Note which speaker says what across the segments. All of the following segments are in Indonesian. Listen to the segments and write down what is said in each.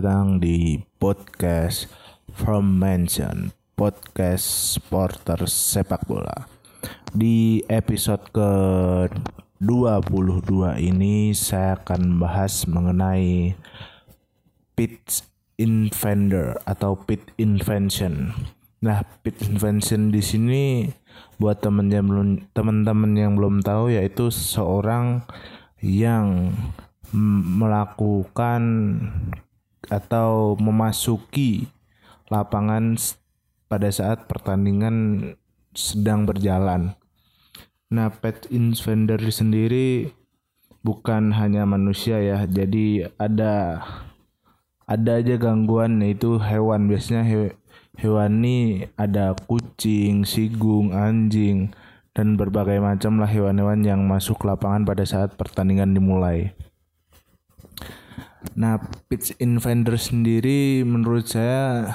Speaker 1: Datang di podcast From Mansion, podcast supporter sepak bola. Di episode ke 22 ini saya akan bahas mengenai pitch inventor atau pit invention. Nah, pit invention di sini buat temen yang belum teman-teman yang belum tahu yaitu seorang yang melakukan atau memasuki lapangan pada saat pertandingan sedang berjalan. Nah, pet invader sendiri bukan hanya manusia ya. Jadi ada ada aja gangguan yaitu hewan. Biasanya he, hewan ini ada kucing, sigung, anjing dan berbagai macam lah hewan-hewan yang masuk lapangan pada saat pertandingan dimulai. Nah, pitch invader sendiri menurut saya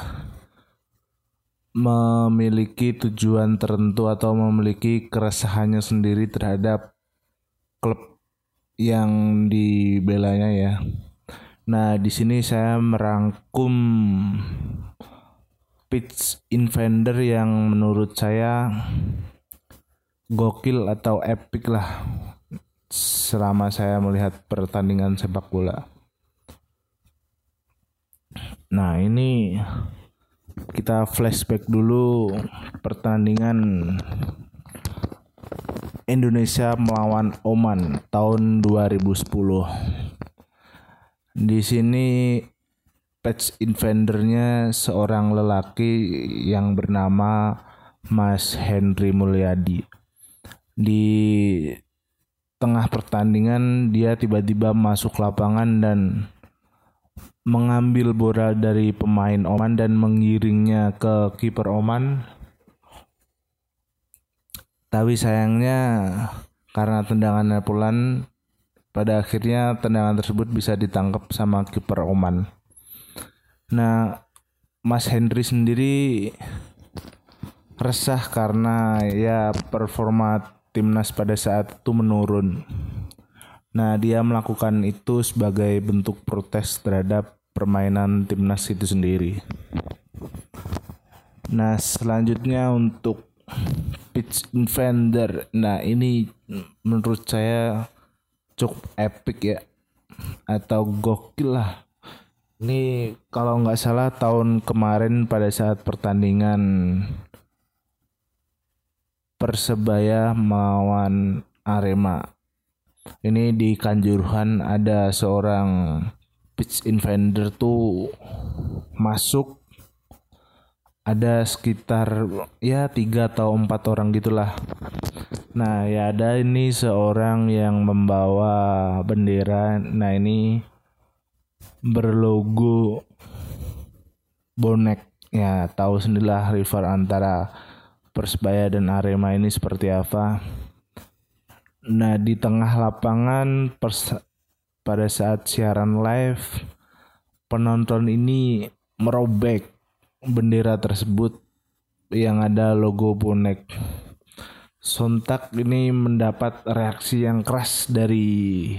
Speaker 1: memiliki tujuan tertentu atau memiliki keresahannya sendiri terhadap klub yang dibelanya ya. Nah, di sini saya merangkum pitch invader yang menurut saya gokil atau epic lah selama saya melihat pertandingan sepak bola. Nah, ini kita flashback dulu pertandingan Indonesia melawan Oman tahun 2010. Di sini patch invendernya seorang lelaki yang bernama Mas Henry Mulyadi. Di tengah pertandingan dia tiba-tiba masuk lapangan dan mengambil bola dari pemain Oman dan mengiringnya ke kiper Oman. Tapi sayangnya karena tendangan pulan pada akhirnya tendangan tersebut bisa ditangkap sama kiper Oman. Nah, Mas Henry sendiri resah karena ya performa timnas pada saat itu menurun. Nah, dia melakukan itu sebagai bentuk protes terhadap permainan timnas itu sendiri. Nah, selanjutnya untuk pitch invader. Nah, ini menurut saya cukup epic ya atau gokil lah. Ini kalau nggak salah tahun kemarin pada saat pertandingan Persebaya melawan Arema ini di Kanjuruhan ada seorang pitch invader tuh masuk ada sekitar ya tiga atau empat orang gitulah. Nah ya ada ini seorang yang membawa bendera. Nah ini berlogo bonek ya tahu sendirilah rival antara Persebaya dan Arema ini seperti apa. Nah, di tengah lapangan pada saat siaran live penonton ini merobek bendera tersebut yang ada logo bonek. Sontak ini mendapat reaksi yang keras dari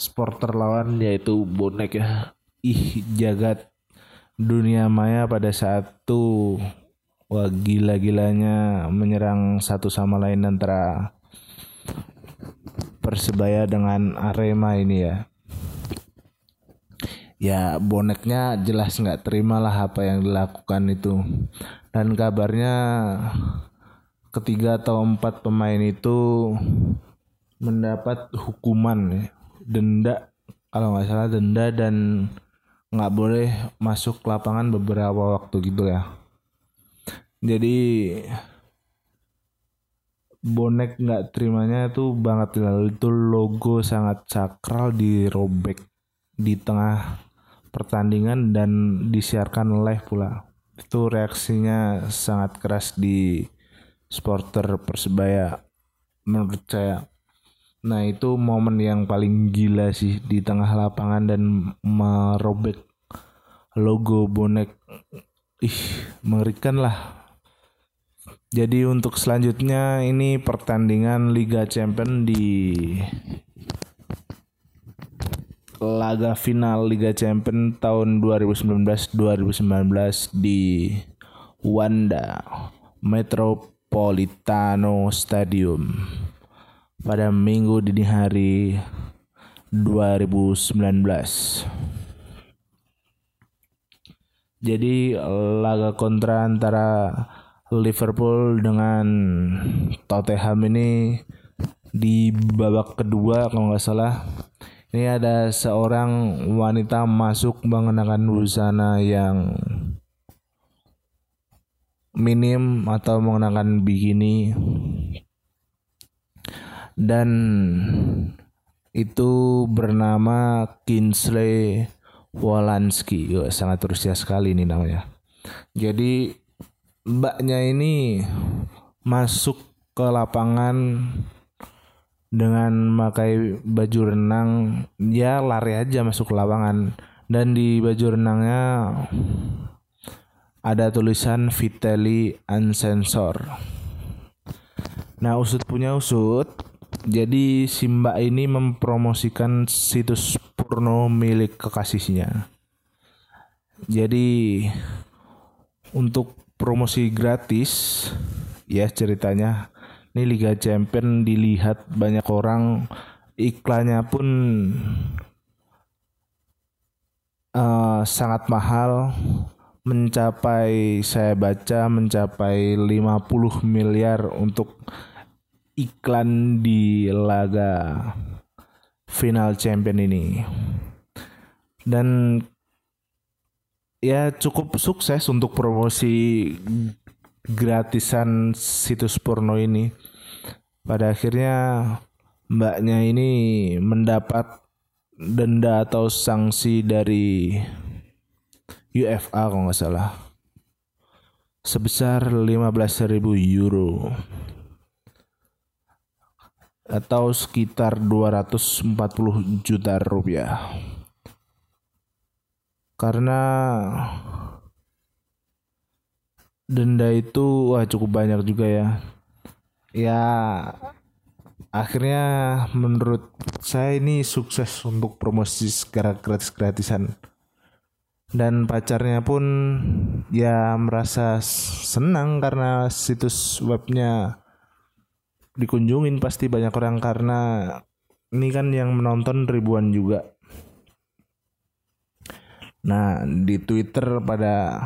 Speaker 1: supporter lawan yaitu bonek ya. Ih, jagat dunia maya pada saat itu wah gila-gilanya menyerang satu sama lain antara Persebaya dengan Arema ini ya. Ya boneknya jelas nggak terima lah apa yang dilakukan itu. Dan kabarnya ketiga atau empat pemain itu mendapat hukuman ya. denda kalau nggak salah denda dan nggak boleh masuk lapangan beberapa waktu gitu ya. Jadi bonek nggak terimanya itu banget. Lalu itu logo sangat sakral dirobek di tengah pertandingan dan disiarkan live pula. Itu reaksinya sangat keras di supporter persebaya menurut saya. Nah itu momen yang paling gila sih di tengah lapangan dan merobek logo bonek. Ih mengerikan lah jadi untuk selanjutnya ini pertandingan Liga Champion di laga final Liga Champions tahun 2019-2019 di Wanda Metropolitano Stadium pada minggu dini hari 2019. Jadi laga kontra antara Liverpool dengan Tottenham ini di babak kedua kalau nggak salah. Ini ada seorang wanita masuk mengenakan busana yang minim atau mengenakan bikini. Dan itu bernama Kinsley Wolanski. Sangat Rusia sekali ini namanya. Jadi mbaknya ini masuk ke lapangan dengan memakai baju renang ya lari aja masuk ke lapangan dan di baju renangnya ada tulisan Vitali Unsensor. Nah usut punya usut jadi si mbak ini mempromosikan situs porno milik kekasihnya. Jadi untuk promosi gratis. Ya ceritanya. Ini Liga Champion dilihat banyak orang. Iklannya pun uh, sangat mahal. Mencapai saya baca mencapai 50 miliar untuk iklan di laga final champion ini. Dan ya cukup sukses untuk promosi gratisan situs porno ini. Pada akhirnya mbaknya ini mendapat denda atau sanksi dari UFA kalau nggak salah. Sebesar 15.000 euro. Atau sekitar 240 juta rupiah karena denda itu wah cukup banyak juga ya. Ya akhirnya menurut saya ini sukses untuk promosi secara gratis-gratisan dan pacarnya pun ya merasa senang karena situs webnya dikunjungin pasti banyak orang karena ini kan yang menonton ribuan juga nah di Twitter pada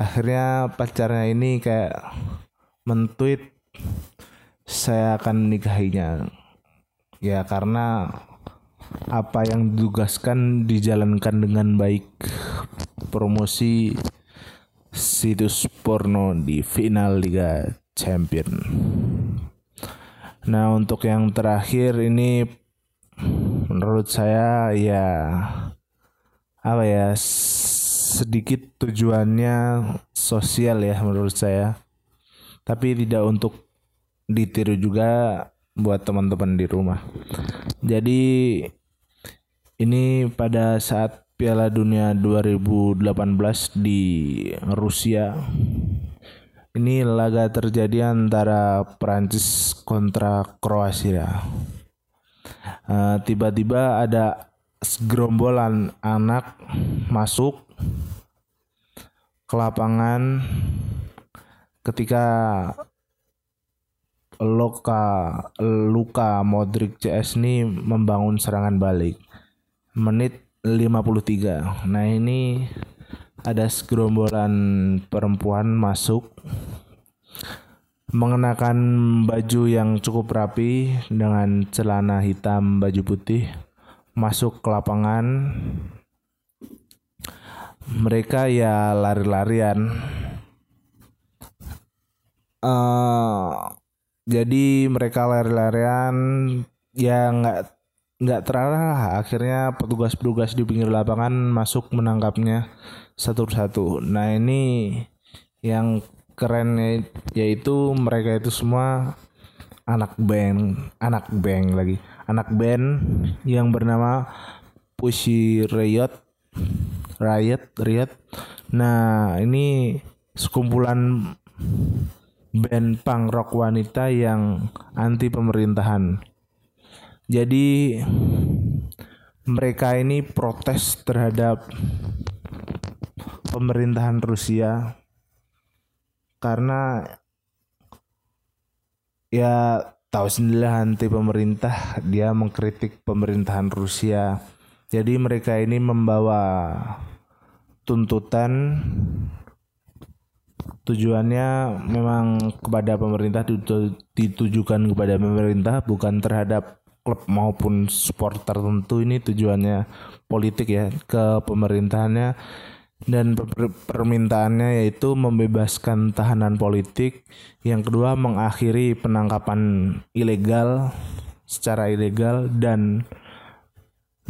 Speaker 1: akhirnya pacarnya ini kayak mentweet saya akan nikahinya ya karena apa yang ditugaskan dijalankan dengan baik promosi situs porno di final Liga Champion. Nah untuk yang terakhir ini menurut saya ya apa ya sedikit tujuannya sosial ya menurut saya. Tapi tidak untuk ditiru juga buat teman-teman di rumah. Jadi ini pada saat Piala Dunia 2018 di Rusia. Ini laga terjadi antara Prancis kontra Kroasia. Uh, tiba-tiba ada segerombolan anak masuk ke lapangan ketika Luka Luka Modric CS ini membangun serangan balik. Menit 53 nah ini ada segerombolan perempuan masuk mengenakan baju yang cukup rapi dengan celana hitam baju putih masuk ke lapangan. Mereka ya lari-larian. Uh, jadi mereka lari-larian ya nggak nggak terarah akhirnya petugas-petugas di pinggir lapangan masuk menangkapnya satu-satu. Nah ini yang keren yaitu mereka itu semua anak band anak band lagi anak band yang bernama Pussy Riot Riot Riot. Nah ini sekumpulan band punk rock wanita yang anti pemerintahan. Jadi mereka ini protes terhadap pemerintahan Rusia karena ya tahu sendiri anti pemerintah dia mengkritik pemerintahan Rusia. Jadi mereka ini membawa tuntutan. Tujuannya memang kepada pemerintah ditujukan kepada pemerintah bukan terhadap klub maupun supporter tertentu ini tujuannya politik ya ke pemerintahannya dan permintaannya yaitu membebaskan tahanan politik, yang kedua mengakhiri penangkapan ilegal secara ilegal dan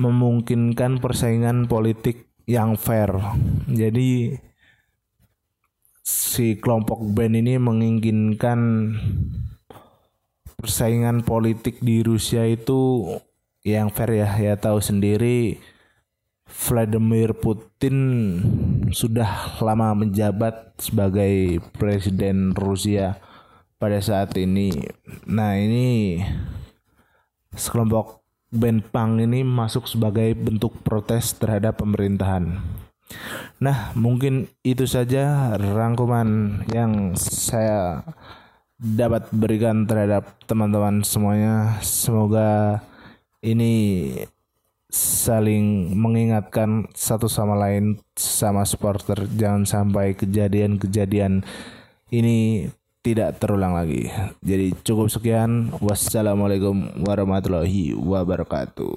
Speaker 1: memungkinkan persaingan politik yang fair. Jadi si kelompok band ini menginginkan persaingan politik di Rusia itu yang fair ya ya tahu sendiri Vladimir Putin sudah lama menjabat sebagai presiden Rusia pada saat ini. Nah, ini sekelompok band punk ini masuk sebagai bentuk protes terhadap pemerintahan. Nah, mungkin itu saja rangkuman yang saya dapat berikan terhadap teman-teman semuanya. Semoga ini saling mengingatkan satu sama lain sama supporter jangan sampai kejadian-kejadian ini tidak terulang lagi. Jadi cukup sekian. Wassalamualaikum warahmatullahi wabarakatuh.